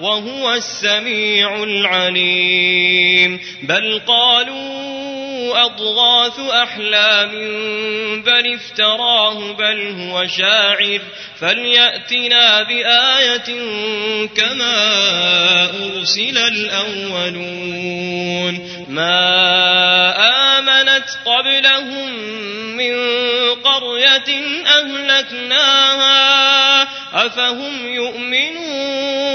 وهو السميع العليم. بل قالوا أضغاث أحلام بل افتراه بل هو شاعر. فليأتنا بآية كما أرسل الأولون. ما آمنت قبلهم من قرية أهلكناها. أفهم يؤمنون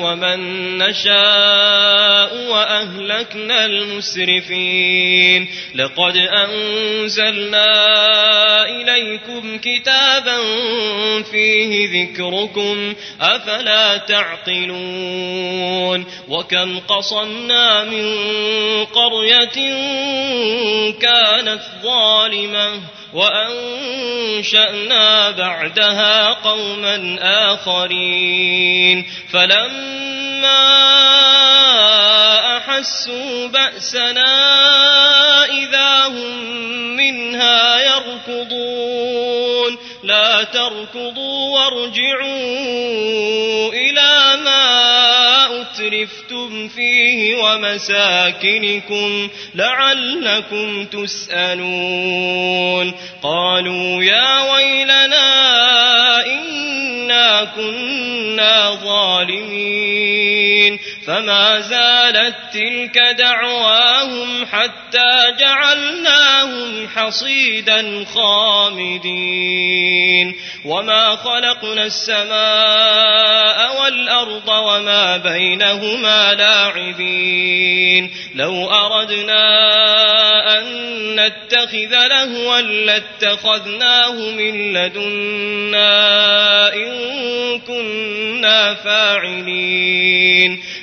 ومن نشاء وأهلكنا المسرفين. لقد أنزلنا إليكم كتابا فيه ذكركم أفلا تعقلون. وكم قصمنا من قرية كانت ظالمة وأنشأنا بعدها قوما آخرين فلما أحسوا بأسنا إذا هم منها يركضون لا تركضوا وارجعوا إلى أترفتم فيه ومساكنكم لعلكم تسألون. قالوا يا ويلنا إنا كنا ظالمين. فما زالت تلك دعواهم حتى جعلناهم حصيدا خامدين. وما خلقنا السماء والأرض وما بينهما لاعبين. لو أردنا أن نتخذ لهوا لاتخذناه من لدنا إن كنا فاعلين.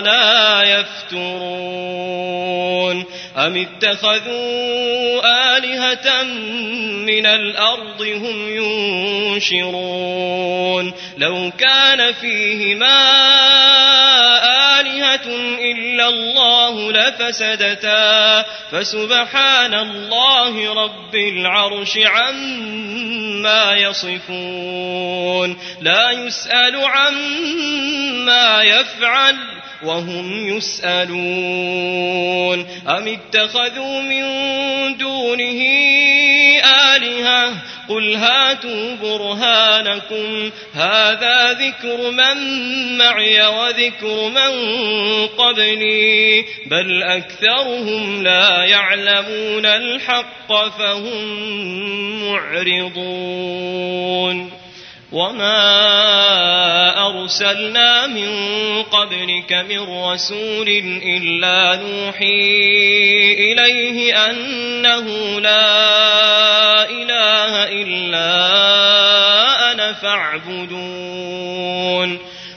لا يفترون أم اتخذوا آلهة من الأرض هم ينشرون لو كان فيهما آلهة إلا الله لفسدتا فسبحان الله رب العرش عما يصفون لا يسأل عما يفعل وهم يسألون أم اتخذوا من دونه آلهة قل هاتوا برهانكم هذا ذكر من معي وذكر من قبلي بل أكثرهم لا يعلمون الحق فهم معرضون وما أرسلنا من قبلك من رسول إلا نوحي إليه أنه لا إله إلا أنا فاعبدون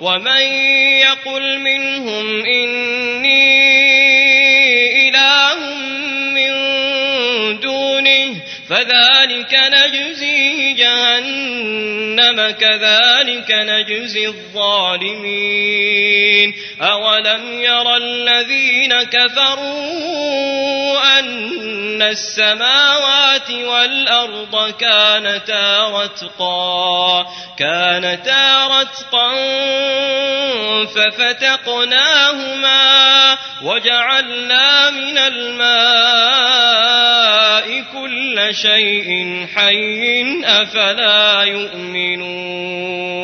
ومن يقل منهم إني إله من دونه فذلك نجزيه جهنم كذلك نجزي الظالمين. أولم ير الذين كفروا أن السماوات والأرض كانتا رتقا كانتا رتقا ففتقناهما وجعلنا من الماء كل شيء حي أفلا يؤمنون.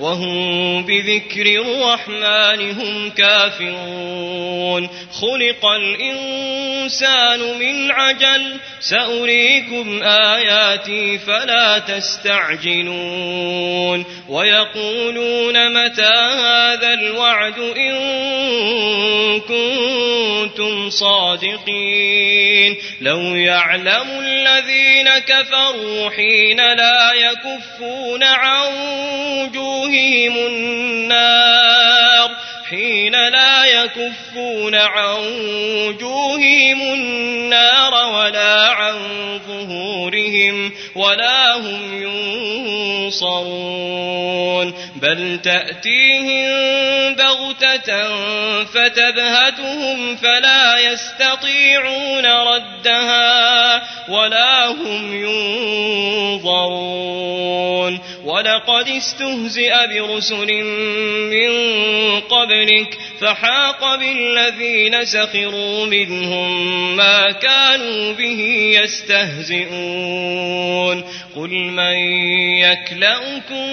وهم بذكر الرحمن هم كافرون خلق الإنسان من عجل سأريكم آياتي فلا تستعجلون ويقولون متى هذا الوعد إن كنتم صادقين لو يعلم الذين كفروا حين لا يكفون عن وجوههم النار حين لا يكفون عن وجوههم النار ولا عن ظهورهم ولا هم ينصرون بل تأتيهم بغتة فتبهتهم فلا يستطيعون ردها ولا هم ينظرون ولقد استهزئ برسل من قبلك فحاق بالذين سخروا منهم ما كانوا به يستهزئون قل من يكلأكم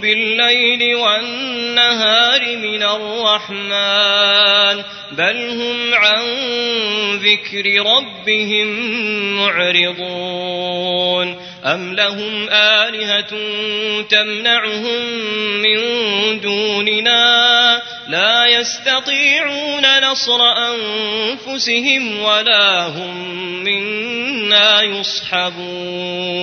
بالليل والنهار من الرحمن بل هم عن ذكر ربهم معرضون أم لهم آلهة تمنعهم من دوننا لا يستطيعون نصر أنفسهم ولا هم منا يصحبون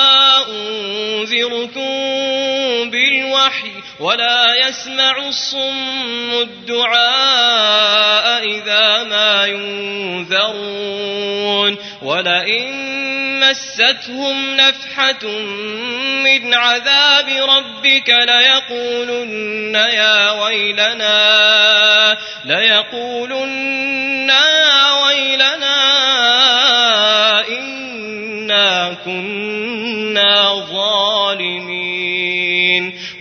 ولا يسمع الصم الدعاء إذا ما ينذرون ولئن مستهم نفحة من عذاب ربك ليقولن يا ويلنا ليقولن يا ويلنا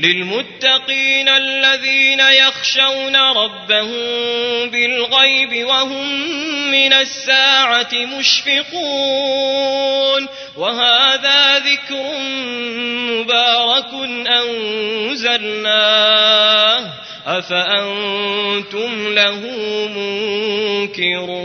للمتقين الذين يخشون ربهم بالغيب وهم من الساعة مشفقون. وهذا ذكر مبارك أنزلناه. أفأنتم له منكرون.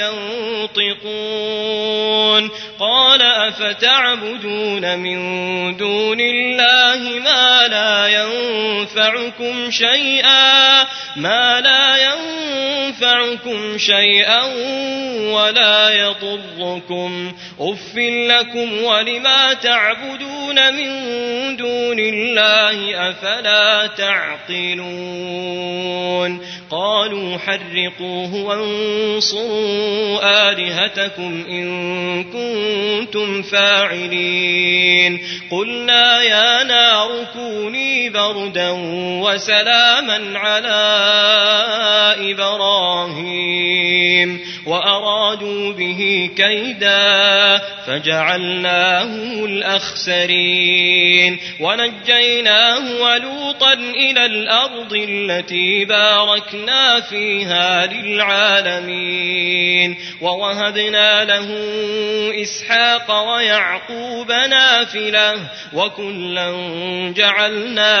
ينطقون. قال أفتعبدون من دون الله ما لا ينفعكم شيئا ما لا ينفعكم شيئا ولا يضركم. أف لكم ولما تعبدون من دون الله أفلا تعقلون. قالوا حرقوه وانصروا آلهتكم إن كنتم فاعلين. قلنا يا نار كوني بردا وسلاما على إبراهيم وأرادوا به كيدا فجعلناهم الأخسرين ونجيناه ولوطا إلى الأرض التي باركنا فيها للعالمين ووهبنا له إسحاق ويعقوب نافلة وكلا جعلنا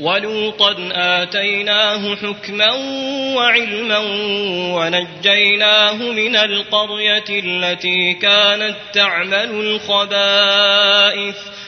ولوطا آتيناه حكما وعلما ونجيناه من القرية التي كانت تعمل الخبائث.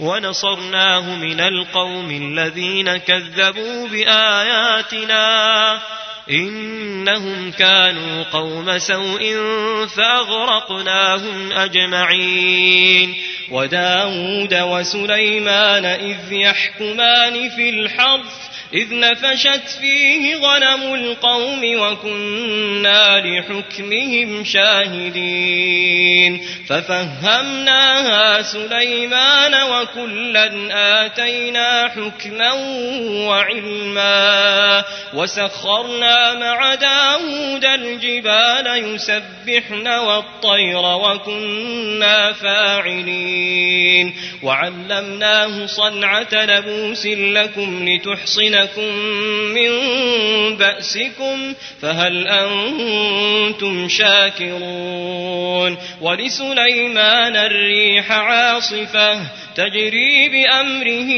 ونصرناه من القوم الذين كذبوا بآياتنا إنهم كانوا قوم سوء فأغرقناهم أجمعين وداود وسليمان إذ يحكمان في الحرث إذ نفشت فيه غنم القوم وكنا لحكمهم شاهدين ففهمناها سليمان وكلا آتينا حكما وعلما وسخرنا مع داود الجبال يسبحن والطير وكنا فاعلين وعلمناه صنعة لبوس لكم لتحصنكم من بأسكم فهل أنتم شاكرون ولسليمان الريح عاصفة تجري بأمره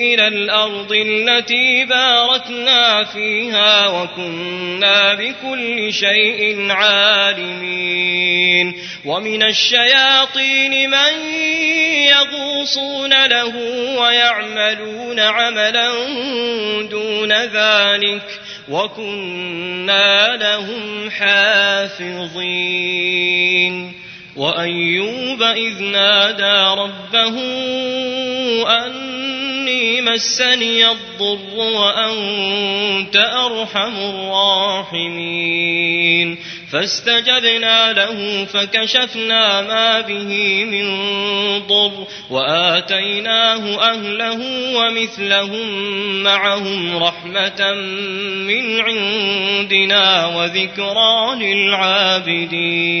إلى الأرض التي باركنا فيها وكنا بكل شيء عالمين. ومن الشياطين من يغوصون له ويعملون عملا دون ذلك وكنا لهم حافظين. وأيوب إذ نادى ربه أني مسني الضر وأنت أرحم الراحمين. فاستجبنا له فكشفنا ما به من ضر وآتيناه أهله ومثلهم معهم رحمة من عندنا وذكرى للعابدين.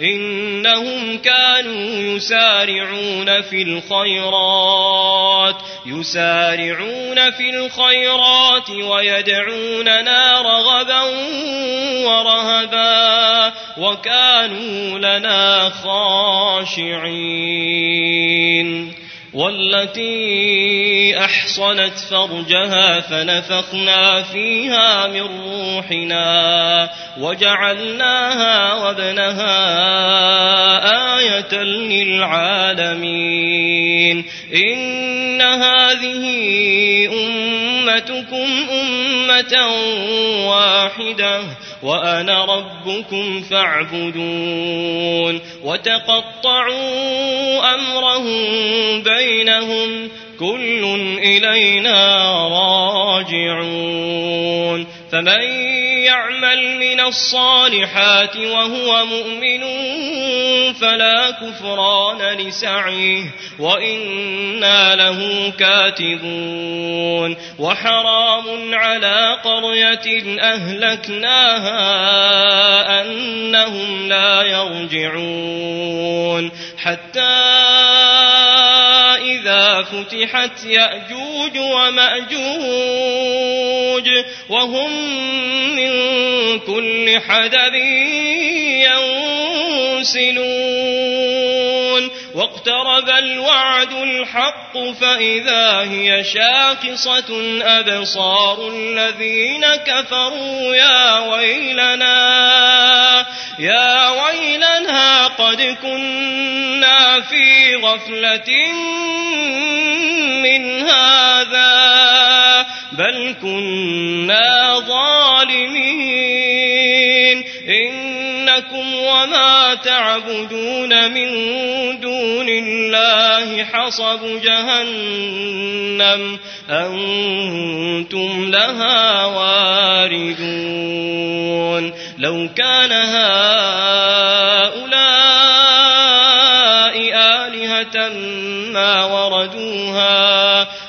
إنهم كانوا يسارعون في الخيرات يسارعون في الخيرات ويدعوننا رغبا ورهبا وكانوا لنا خاشعين. والتي أحصنت فرجها فنفخنا فيها من روحنا وجعلناها وابنها آية للعالمين إن هذه أمتكم أمة واحدة وأنا ربكم فاعبدون وتقطعوا أمرهم بينهم كل إلينا راجعون فمن يعمل من الصالحات وهو مؤمن فلا كفران لسعيه وإنا له كاتبون وحرام على قرية أهلكناها أنهم لا يرجعون حتى إذا فتحت يأجوج ومأجوج وهم من كل حدب ينسلون. واقترب الوعد الحق فإذا هي شاخصة أبصار الذين كفروا يا ويلنا يا ويلنا قد كنا في غفلة من هذا. بل كنا ظالمين إنكم وما تعبدون من دون الله حصب جهنم أنتم لها واردون لو كان هؤلاء آلهة ما وردوها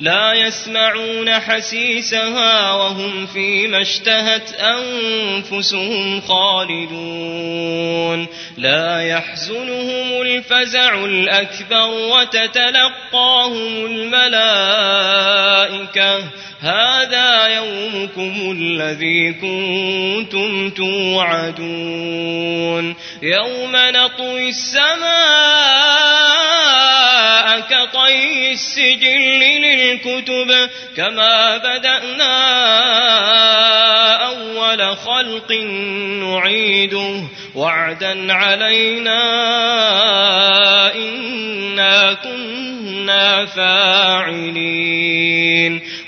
لا يسمعون حسيسها وهم فيما اشتهت أنفسهم خالدون. لا يحزنهم الفزع الأكبر وتتلقاهم الملائكة. هذا يومكم الذي كنتم توعدون. يوم نطوي السماء كطي السجل للكتب كما بدأنا أول خلق نعيده. وعدا علينا إنا كنا فاعلين.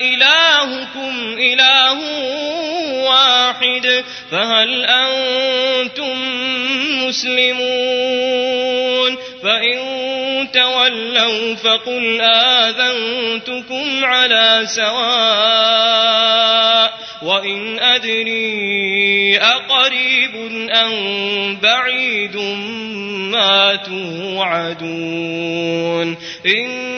إلهكم إله واحد فهل أنتم مسلمون فإن تولوا فقل آذنتكم على سواء وإن أدري أقريب أم بعيد ما توعدون